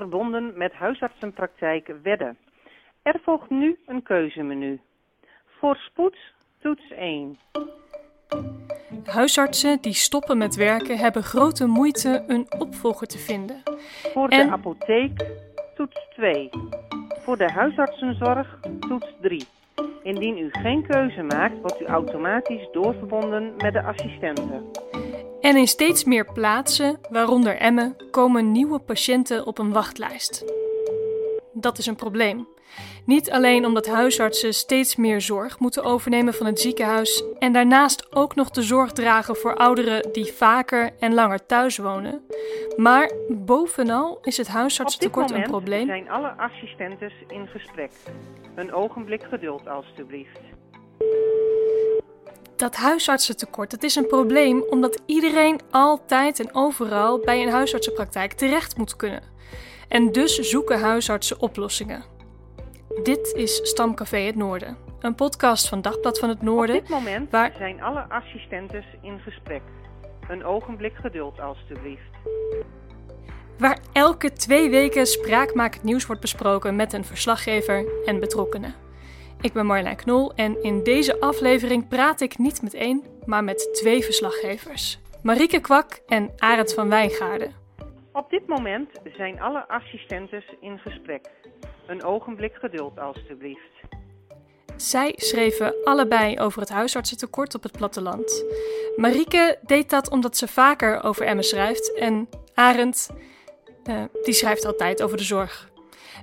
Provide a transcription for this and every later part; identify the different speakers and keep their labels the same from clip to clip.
Speaker 1: Verbonden met huisartsenpraktijk Wedde. Er volgt nu een keuzemenu. Voor spoed toets 1.
Speaker 2: Huisartsen die stoppen met werken hebben grote moeite een opvolger te vinden.
Speaker 1: Voor
Speaker 2: En-
Speaker 1: de apotheek toets 2. Voor de huisartsenzorg toets 3. Indien u geen keuze maakt, wordt u automatisch doorverbonden met de assistente.
Speaker 2: En in steeds meer plaatsen, waaronder Emmen, komen nieuwe patiënten op een wachtlijst. Dat is een probleem. Niet alleen omdat huisartsen steeds meer zorg moeten overnemen van het ziekenhuis en daarnaast ook nog de zorg dragen voor ouderen die vaker en langer thuis wonen, maar bovenal is het
Speaker 1: Op dit
Speaker 2: huisartsentekort een
Speaker 1: moment
Speaker 2: probleem
Speaker 1: zijn alle assistentes in gesprek. Een ogenblik geduld alstublieft.
Speaker 2: Dat huisartsentekort dat is een probleem omdat iedereen altijd en overal bij een huisartsenpraktijk terecht moet kunnen. En dus zoeken huisartsen oplossingen. Dit is Stamcafé Het Noorden, een podcast van Dagblad van het
Speaker 1: Op
Speaker 2: Noorden.
Speaker 1: dit moment
Speaker 2: waar-
Speaker 1: zijn alle assistentes in gesprek. Een ogenblik geduld alstublieft.
Speaker 2: Waar elke twee weken spraakmakend nieuws wordt besproken met een verslaggever en betrokkenen. Ik ben Marjolein Knol en in deze aflevering praat ik niet met één, maar met twee verslaggevers. Marieke Kwak en Arend van Wijngaarden.
Speaker 1: Op dit moment zijn alle assistentes in gesprek. Een ogenblik geduld alstublieft.
Speaker 2: Zij schreven allebei over het huisartsentekort op het platteland. Marieke deed dat omdat ze vaker over Emmen schrijft en Arend, eh, die schrijft altijd over de zorg.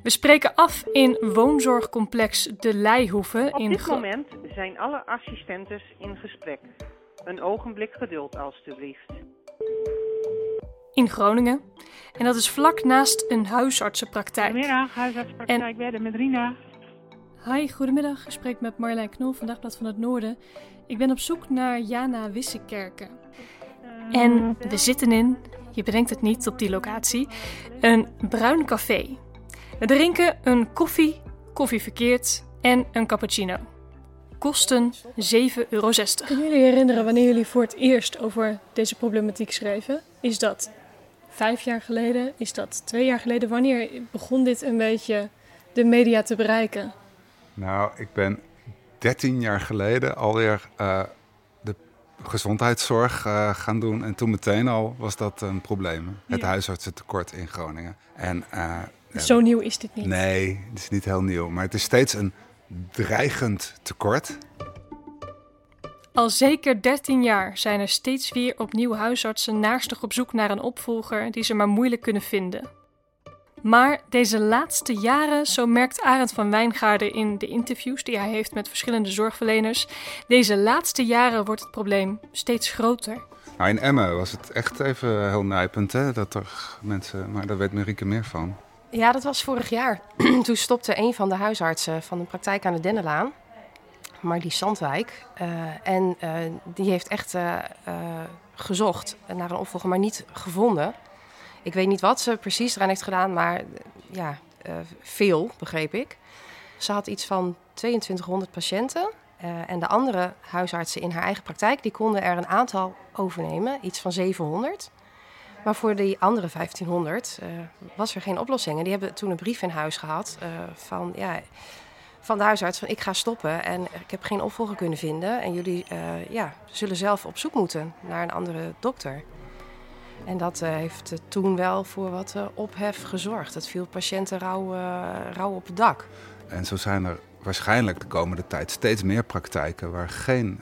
Speaker 2: We spreken af in woonzorgcomplex De Leihoeve
Speaker 1: Op
Speaker 2: in
Speaker 1: dit moment zijn alle assistentes in gesprek. Een ogenblik geduld alstublieft.
Speaker 2: in Groningen. En dat is vlak naast een huisartsenpraktijk.
Speaker 3: Goedemiddag, huisartspraktijk Wedden met Rina.
Speaker 2: Hi, goedemiddag. Ik spreek met Marjolein Knol van Dagblad van het Noorden. Ik ben op zoek naar Jana Wissekerken. En we zitten in, je bedenkt het niet op die locatie, een bruin café. We drinken een koffie, koffie verkeerd en een cappuccino. Kosten 7,60 euro. Kunnen jullie herinneren wanneer jullie voor het eerst over deze problematiek schreven? Is dat vijf jaar geleden? Is dat twee jaar geleden? Wanneer begon dit een beetje de media te bereiken?
Speaker 4: Nou, ik ben 13 jaar geleden alweer eh, de gezondheidszorg eh, gaan doen. En toen meteen al was dat een probleem. Het
Speaker 2: Ja.
Speaker 4: huisartsentekort in Groningen. En, eh, ja,
Speaker 2: Zo nieuw is dit niet.
Speaker 4: Nee, het is niet heel nieuw. Maar het is steeds een dreigend tekort.
Speaker 2: Al zeker 13 jaar zijn er steeds weer opnieuw huisartsen naarstig op zoek naar een opvolger die ze maar moeilijk kunnen vinden. Maar deze laatste jaren, zo merkt Arend van Wijngaarden in de interviews die hij heeft met verschillende zorgverleners, deze laatste jaren wordt het probleem steeds groter.
Speaker 4: Nou, in Emmen was het echt even heel nijpend, hè? Dat er mensen... Maar daar weet Marieke meer van.
Speaker 5: Ja, dat was vorig jaar. Toen stopte een van de huisartsen van de praktijk aan de Dennenlaan, Marlie Sandwijk. eh, en eh, die heeft echt eh, gezocht naar een opvolger, maar niet gevonden. Ik weet niet wat ze precies eraan heeft gedaan, maar ja, veel, begreep ik. Ze had iets van 2200 patiënten. en de andere huisartsen in haar eigen praktijk, die konden er een aantal overnemen, iets van 700. Maar voor die andere 1500 eh, was er geen oplossing. En die hebben toen een brief in huis gehad eh, van, ja, van de huisarts van ik ga stoppen en ik heb geen opvolger kunnen vinden. En jullie eh, ja, zullen zelf op zoek moeten naar een andere dokter. En dat heeft toen wel voor wat ophef gezorgd. Het viel patiënten rauw, rauw op het dak.
Speaker 4: En zo zijn er waarschijnlijk de komende tijd steeds meer praktijken waar geen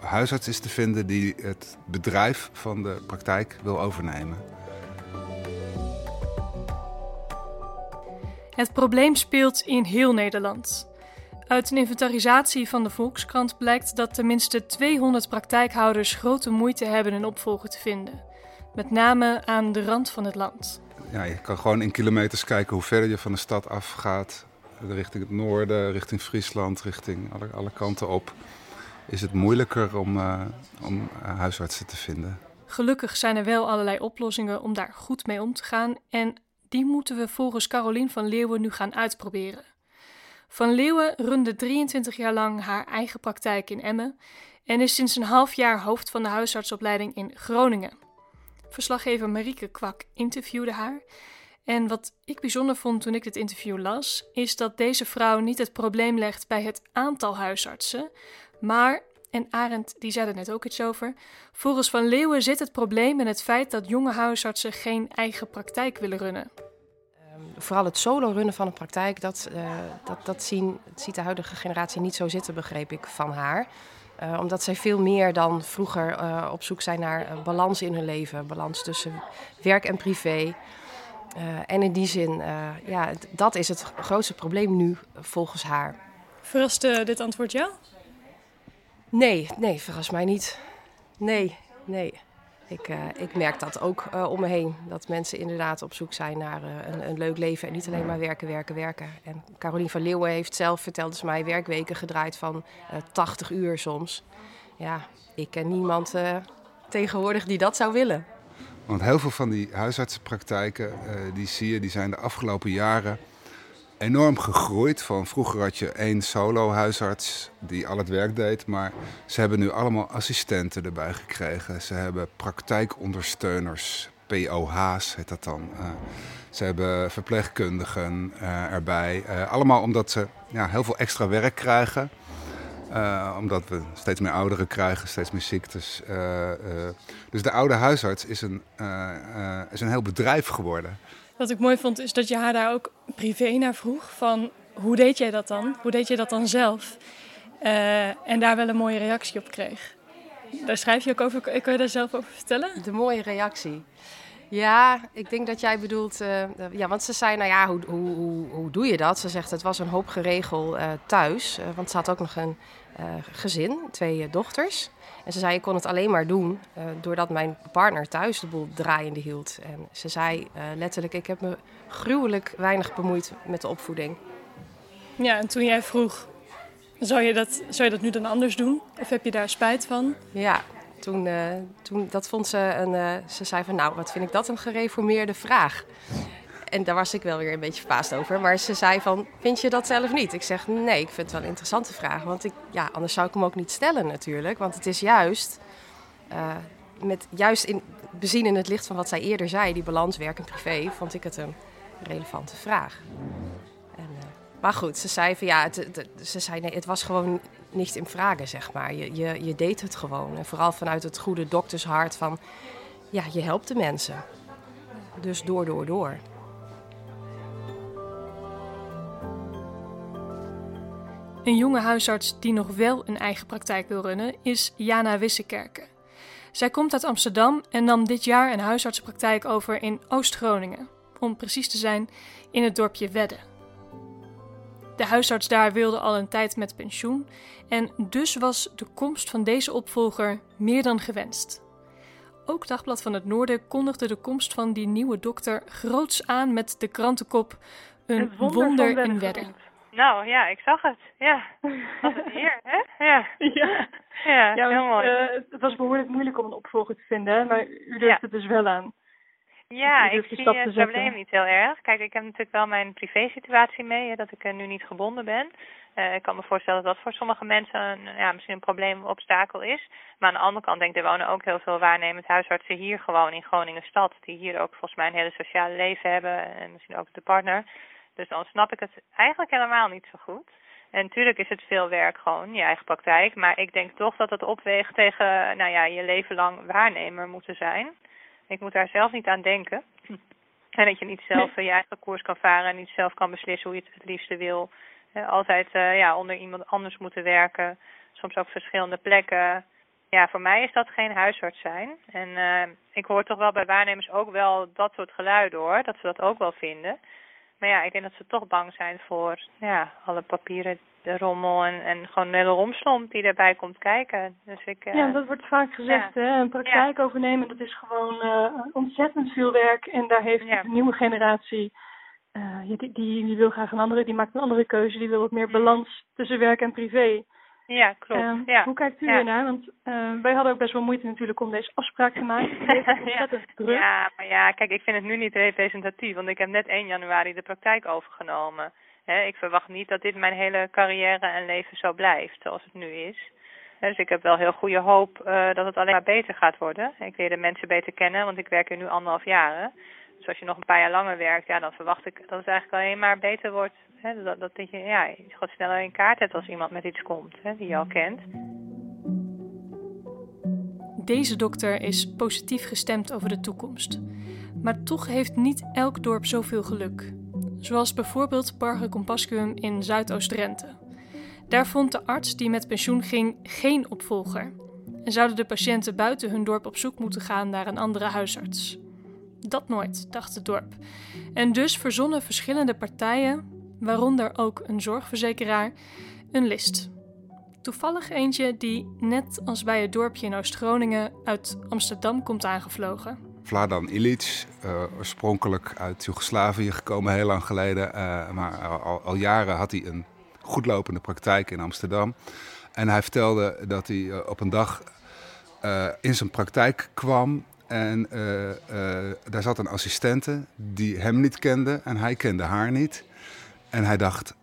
Speaker 4: huisarts is te vinden die het bedrijf van de praktijk wil overnemen.
Speaker 2: Het probleem speelt in heel Nederland. Uit een inventarisatie van de Volkskrant blijkt dat tenminste 200 praktijkhouders grote moeite hebben een opvolger te vinden. met name aan de rand van het land.
Speaker 4: Ja, je kan gewoon in kilometers kijken hoe verder je van de stad afgaat. Richting het noorden, richting Friesland, richting alle, alle kanten op. Is het moeilijker om, uh, om huisartsen te vinden.
Speaker 2: Gelukkig zijn er wel allerlei oplossingen om daar goed mee om te gaan. En die moeten we volgens Carolien van Leeuwen nu gaan uitproberen. Van Leeuwen runde 23 jaar lang haar eigen praktijk in Emmen en is sinds een half jaar hoofd van de huisartsopleiding in Groningen. Verslaggever Marieke Kwak interviewde haar. En wat ik bijzonder vond toen ik dit interview las, is dat deze vrouw niet het probleem legt bij het aantal huisartsen, maar, en Arend die zei er net ook iets over, volgens Van Leeuwen zit het probleem in het feit dat jonge huisartsen geen eigen praktijk willen runnen
Speaker 5: vooral het solo runnen van een praktijk, dat, uh, dat, dat, zien, ziet de huidige generatie niet zo zitten, begreep ik van haar. Uh, omdat zij veel meer dan vroeger uh, op zoek zijn naar balans in hun leven. Balans tussen werk en privé. en in die zin, ja, dat is het grootste probleem nu volgens haar.
Speaker 2: Verraste dit antwoord jou?
Speaker 5: Nee, nee, verrast mij niet. Nee, nee. Ik, uh, ik merk dat ook uh, om me heen. Dat mensen inderdaad op zoek zijn naar uh, een, een, leuk leven. En niet alleen maar werken, werken, werken. En Carolien van Leeuwen heeft zelf, vertelde ze mij, werkweken gedraaid van 80 uur soms. Ja, ik ken niemand tegenwoordig die dat zou willen.
Speaker 4: Want heel veel van die huisartsenpraktijken, die zie je, die zijn de afgelopen jaren enorm gegroeid. Van vroeger had je één solo-huisarts die al het werk deed. Maar ze hebben nu allemaal assistenten erbij gekregen. Ze hebben praktijkondersteuners, POH's heet dat dan. Uh, ze hebben verpleegkundigen uh, erbij. Uh, allemaal omdat ze ja, heel veel extra werk krijgen. omdat we steeds meer ouderen krijgen, steeds meer ziektes. dus de oude huisarts is een, is een heel bedrijf geworden.
Speaker 2: Wat ik mooi vond is dat je haar daar ook privé naar vroeg. Van hoe deed jij dat dan? Hoe deed je dat dan zelf? Uh, en daar wel een mooie reactie op kreeg. Daar schrijf je ook over. Kun je daar zelf over vertellen?
Speaker 5: De mooie reactie. Ja, ik denk dat jij bedoelt. Uh, ja, want ze zei, nou ja, hoe, hoe, hoe, doe je dat? Ze zegt, het was een hoop geregel uh, thuis. want ze had ook nog een gezin, twee dochters. En ze zei, ik kon het alleen maar doen uh, doordat mijn partner thuis de boel draaiende hield. En ze zei letterlijk, ik heb me gruwelijk weinig bemoeid met de opvoeding.
Speaker 2: Ja, en toen jij vroeg, zou je dat, zou je dat nu dan anders doen? Of heb je daar spijt van?
Speaker 5: Ja, toen, uh, toen dat vond ze een, ze zei van, nou, wat vind ik dat een gereformeerde vraag. En daar was ik wel weer een beetje verbaasd over. Maar ze zei van, vind je dat zelf niet? Ik zeg, nee, ik vind het wel een interessante vraag. Want ik, ja, anders zou ik hem ook niet stellen natuurlijk. Want het is juist, uh, met, juist in, bezien in het licht van wat zij eerder zei... die balans werk en privé, vond ik het een relevante vraag. En, uh, maar goed, ze zei van ja, het, ze zei nee, het was gewoon niet in vragen, zeg maar. Je, je, je deed het gewoon. En vooral vanuit het goede doktershart van, ja, je helpt de mensen. Dus door, door, door.
Speaker 2: Een jonge huisarts die nog wel een eigen praktijk wil runnen is Jana Wissekerken. Zij komt uit Amsterdam en nam dit jaar een huisartsenpraktijk over in Oost-Groningen, om precies te zijn in het dorpje Wedde. De huisarts daar wilde al een tijd met pensioen en dus was de komst van deze opvolger meer dan gewenst. Ook Dagblad van het Noorden kondigde de komst van die nieuwe dokter groots aan met de krantenkop Een wonder, wonder in Wedde.
Speaker 3: Nou ja, ik zag het. Ja. Was het hier, hè? Ja.
Speaker 2: Ja,
Speaker 3: ja, ja heel mooi.
Speaker 2: Uh, het was behoorlijk moeilijk om een opvolger te vinden, maar u durft het dus wel aan.
Speaker 3: Ja, ik zie het probleem niet heel erg. Kijk, ik heb natuurlijk wel mijn privé-situatie mee, hè, dat ik nu niet gebonden ben. Uh, ik kan me voorstellen dat dat voor sommige mensen een, ja, misschien een probleem, obstakel is. Maar aan de andere kant denk ik, er wonen ook heel veel waarnemend huisartsen hier gewoon in Groningen stad. Die hier ook volgens mij een hele sociale leven hebben en misschien ook de partner. Dus dan snap ik het eigenlijk helemaal niet zo goed. En natuurlijk is het veel werk gewoon, je eigen praktijk. Maar ik denk toch dat het opweegt tegen, nou ja, je leven lang waarnemer moeten zijn. Ik moet daar zelf niet aan denken. En dat je niet zelf je eigen koers kan varen en niet zelf kan beslissen hoe je het het liefste wil. altijd uh, ja, onder iemand anders moeten werken. Soms ook verschillende plekken. Ja, voor mij is dat geen huisarts zijn. En uh, ik hoor toch wel bij waarnemers ook wel dat soort geluiden hoor. Dat ze dat ook wel vinden. Maar ja, ik denk dat ze toch bang zijn voor ja, alle papieren de rommel en, en gewoon een hele romslomp die erbij komt kijken. Dus ik,
Speaker 2: ja, dat wordt vaak gezegd. Hè? Een praktijk overnemen, dat is gewoon ontzettend veel werk. En daar heeft de nieuwe generatie uh, die, die, die, wil graag een andere, die maakt een andere keuze. Die wil wat meer balans tussen werk en privé.
Speaker 3: Ja, klopt. Uh, ja.
Speaker 2: Hoe kijkt u ja. ernaar? Want uh, wij hadden ook best wel moeite natuurlijk om deze afspraak te maken.
Speaker 3: ja. ja, maar ja, kijk, ik vind het nu niet representatief. Want ik heb net 1 januari de praktijk overgenomen. He, ik verwacht niet dat dit mijn hele carrière en leven zo blijft zoals het nu is. dus ik heb wel heel goede hoop uh, dat het alleen maar beter gaat worden. Ik leer de mensen beter kennen, want ik werk er nu anderhalf jaren. Dus als je nog een paar jaar langer werkt, ja, dan verwacht ik dat het eigenlijk alleen maar beter wordt. Hè? Dat, dat, dat je ja, sneller in kaart hebt als iemand met iets komt hè, die je al kent.
Speaker 2: Deze dokter is positief gestemd over de toekomst. Maar toch heeft niet elk dorp zoveel geluk. Zoals bijvoorbeeld Barge Compascuum in Zuidoost-Drenthe. Daar vond de arts die met pensioen ging geen opvolger. En zouden de patiënten buiten hun dorp op zoek moeten gaan naar een andere huisarts. Dat nooit, dacht het dorp. En dus verzonnen verschillende partijen, waaronder ook een zorgverzekeraar, een list. Toevallig eentje die, net als bij het dorpje in Oost-Groningen, uit Amsterdam komt aangevlogen.
Speaker 4: Vladan Ilic, uh, oorspronkelijk uit Joegoslavië gekomen, heel lang geleden. Uh, maar al, jaren had hij een goedlopende praktijk in Amsterdam. En hij vertelde dat hij uh, op een dag in zijn praktijk kwam en uh, uh, daar zat een assistente die hem niet kende en hij kende haar niet. En hij dacht,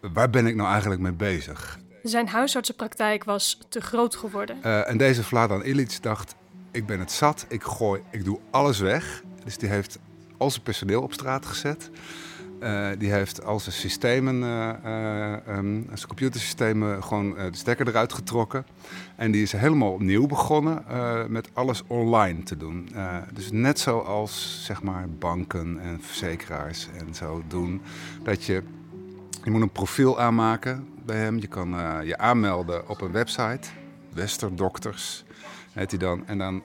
Speaker 4: waar ben ik nou eigenlijk mee bezig?
Speaker 2: Zijn huisartsenpraktijk was te groot geworden.
Speaker 4: Uh, en deze Vladan Ilic dacht, ik ben het zat, ik gooi, ik doe alles weg. Dus die heeft al zijn personeel op straat gezet. Uh, die heeft al zijn systemen, uh, zijn computersystemen, gewoon de stekker eruit getrokken. En die is helemaal opnieuw begonnen met alles online te doen. dus net zoals zeg maar banken en verzekeraars en zo doen. Dat je, je moet een profiel aanmaken bij hem. Je kan je aanmelden op een website, Westerdokters heet hij dan. En dan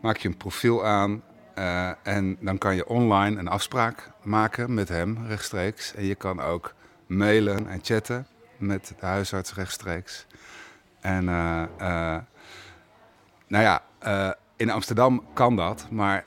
Speaker 4: maak je een profiel aan uh, en dan kan je online een afspraak maken met hem rechtstreeks. En je kan ook mailen en chatten met de huisarts rechtstreeks. En uh, uh, nou ja, in Amsterdam kan dat, maar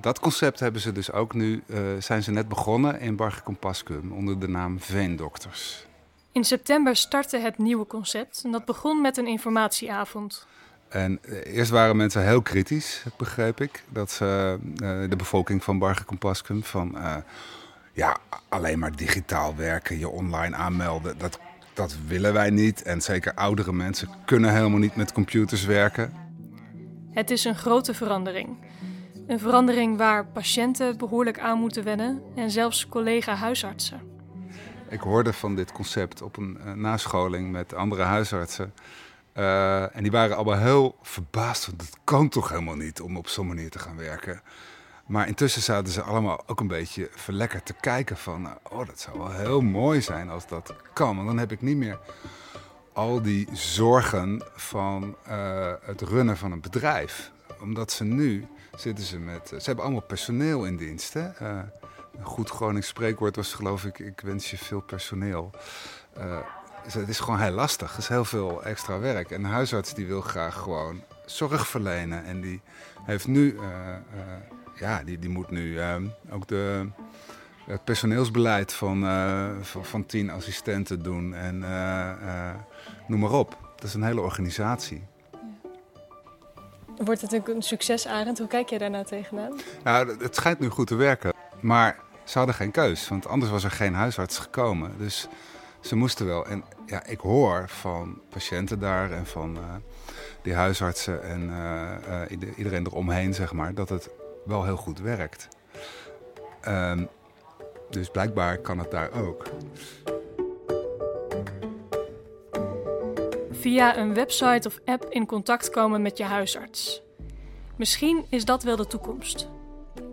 Speaker 4: dat concept hebben ze dus ook nu, zijn ze net begonnen in Barge Compascum onder de naam Veendokters.
Speaker 2: In september startte het nieuwe concept en dat begon met een informatieavond.
Speaker 4: En eh, eerst waren mensen heel kritisch, begreep ik. Dat ze, uh, de bevolking van Barge Compascum van uh, ja, alleen maar digitaal werken, je online aanmelden, dat, dat willen wij niet. En zeker oudere mensen kunnen helemaal niet met computers werken.
Speaker 2: Het is een grote verandering. Een verandering waar patiënten behoorlijk aan moeten wennen en zelfs collega-huisartsen.
Speaker 4: Ik hoorde van dit concept op een uh, nascholing met andere huisartsen. Uh, en die waren allemaal heel verbaasd, want het kan toch helemaal niet om op zo'n manier te gaan werken. Maar intussen zaten ze allemaal ook een beetje verlekkerd te kijken van... oh, dat zou wel heel mooi zijn als dat kan. Want dan heb ik niet meer al die zorgen van uh, het runnen van een bedrijf. Omdat ze nu zitten ze met... Ze hebben allemaal personeel in dienst, hè? Een goed Gronings spreekwoord was geloof ik, ik wens je veel personeel. Het is gewoon heel lastig. Het is heel veel extra werk. En een huisarts die wil graag gewoon zorg verlenen. En die heeft nu, uh, uh, ja, die, die moet nu uh, ook de, het personeelsbeleid van, van, van, tien assistenten doen. En noem maar op. Dat is een hele organisatie.
Speaker 2: Wordt het een succes, Arend? Hoe kijk je daarna tegenaan?
Speaker 4: Nou, het schijnt nu goed te werken. Maar ze hadden geen keus, want anders was er geen huisarts gekomen. Dus ze moesten wel. En ja, ik hoor van patiënten daar en van uh, die huisartsen en uh, uh, iedereen eromheen, zeg maar, dat het wel heel goed werkt. Um, dus blijkbaar kan het daar ook.
Speaker 2: Via een website of app in contact komen met je huisarts. Misschien is dat wel de toekomst.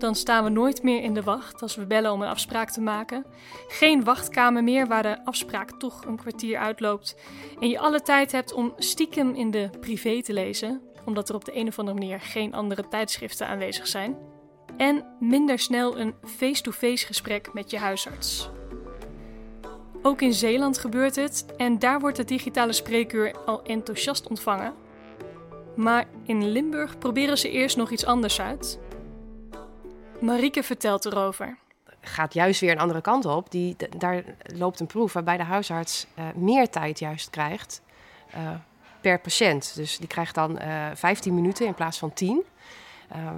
Speaker 2: Dan staan we nooit meer in de wacht als we bellen om een afspraak te maken. Geen wachtkamer meer waar de afspraak toch een kwartier uitloopt. En je alle tijd hebt om stiekem in de privé te lezen, omdat er op de een of andere manier geen andere tijdschriften aanwezig zijn. En minder snel een face-to-face gesprek met je huisarts. Ook in Zeeland gebeurt het en daar wordt het digitale spreekuur al enthousiast ontvangen. Maar in Limburg proberen ze eerst nog iets anders uit. Marieke vertelt erover.
Speaker 5: Gaat juist weer een andere kant op. Die, daar loopt een proef waarbij de huisarts uh, meer tijd juist krijgt uh, per patiënt. Dus die krijgt dan uh, eh, 15 minuten in plaats van 10.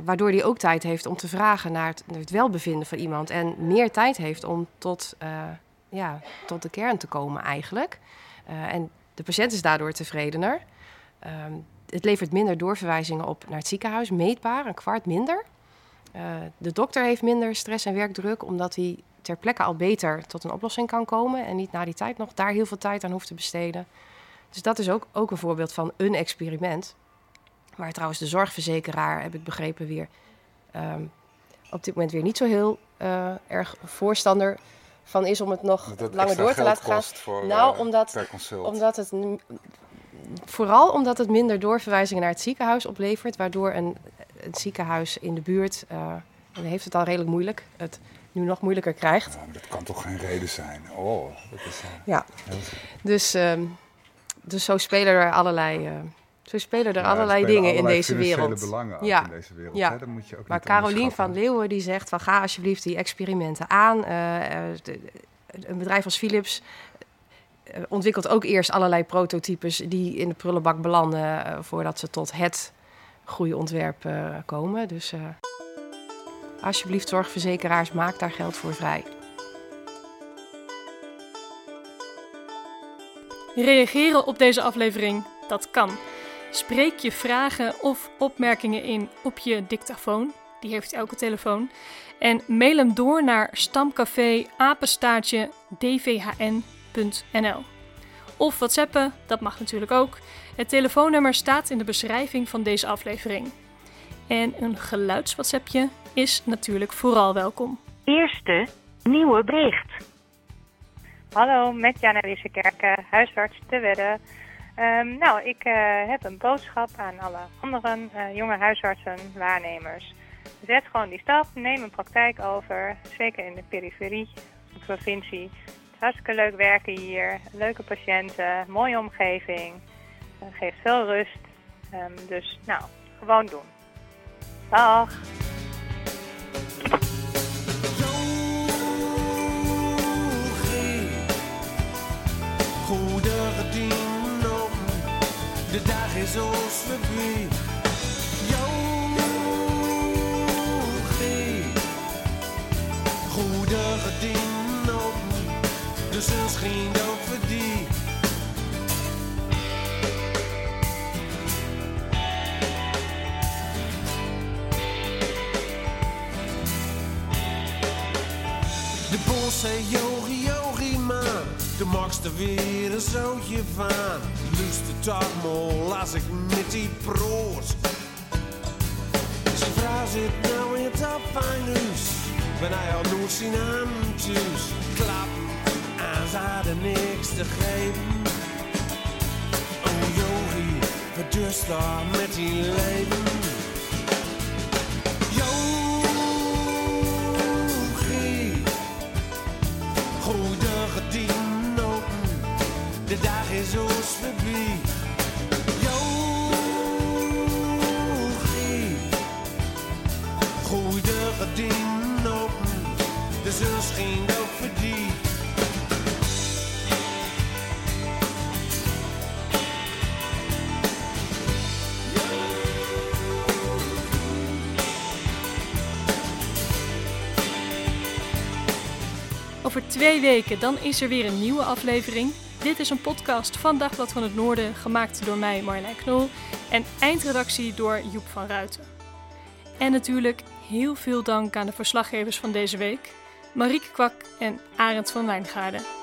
Speaker 5: waardoor hij ook tijd heeft om te vragen naar het, naar het, welbevinden van iemand. En meer tijd heeft om tot, ja, tot de kern te komen eigenlijk. en de patiënt is daardoor tevredener. Ehm, het levert minder doorverwijzingen op naar het ziekenhuis, meetbaar, een kwart minder. Uh, de dokter heeft minder stress en werkdruk, omdat hij ter plekke al beter tot een oplossing kan komen en niet na die tijd nog daar heel veel tijd aan hoeft te besteden. Dus dat is ook, ook een voorbeeld van een experiment. Waar trouwens de zorgverzekeraar, heb ik begrepen, weer um, op dit moment weer niet zo heel uh, erg voorstander van is om het nog langer door te laten gaan.
Speaker 4: Voor,
Speaker 5: nou,
Speaker 4: uh,
Speaker 5: omdat, omdat het vooral omdat het minder doorverwijzingen naar het ziekenhuis oplevert, waardoor een, een ziekenhuis in de buurt, uh, heeft het al redelijk moeilijk, het nu nog moeilijker krijgt.
Speaker 4: Ja, dat kan toch geen reden zijn? Oh, dat is. Uh,
Speaker 5: ja, dus, uh, dus zo spelen er allerlei. Uh, zo spelen er ja, allerlei spelen dingen
Speaker 4: allerlei
Speaker 5: in deze wereld.
Speaker 4: belangen ja. in deze wereld.
Speaker 5: Ja.
Speaker 4: Hè? Dat moet je ook
Speaker 5: maar Carolien van Leeuwen die zegt van ga alsjeblieft die experimenten aan. De, een bedrijf als Philips eh, ontwikkelt ook eerst allerlei prototypes die in de prullenbak belanden uh, voordat ze tot het goede ontwerp uh, komen. Dus uh, alsjeblieft, zorgverzekeraars, maak daar geld voor vrij.
Speaker 2: Reageren op deze aflevering, dat kan. Spreek je vragen of opmerkingen in op je dictafoon. Die heeft elke telefoon. En mail hem door naar stamcafé apenstaartje dvhn of WhatsAppen, dat mag natuurlijk ook. Het telefoonnummer staat in de beschrijving van deze aflevering. En een geluidswhatsappje is natuurlijk vooral welkom.
Speaker 6: Eerste nieuwe bericht.
Speaker 3: Hallo, met Jana Wissekerken, huisarts te Wedde. Um, nou, ik uh, heb een boodschap aan alle andere uh, jonge huisartsen, waarnemers. Zet gewoon die stap, neem een praktijk over, zeker in de periferie, de provincie. Hartstikke leuk werken hier. Leuke patiënten, mooie omgeving. Uh, geeft veel rust. Um, dus nou, gewoon doen. Dag!
Speaker 7: De dag is ons voorbij. Een schijn ook voor die. De bos zei yogi yogi man, de makste weer een zootje van. Luister toch mal als ik met die proot. Zijn vrouw zit nou in het afvanghuis, ben hij al nooit zien aan thuis. Klap ze niks te geven. Oh wat dus daar met die leven? Yogi, goede gediend de dag is ons voorbij. Yogi, goede gediend de zon scheen ook voor
Speaker 2: twee weken dan is er weer een nieuwe aflevering. Dit is een podcast van Dagblad van het Noorden, gemaakt door mij Marjolein Knol en eindredactie door Joep van Ruiten. En natuurlijk heel veel dank aan de verslaggevers van deze week, Marieke Kwak en Arend van Wijngaarden.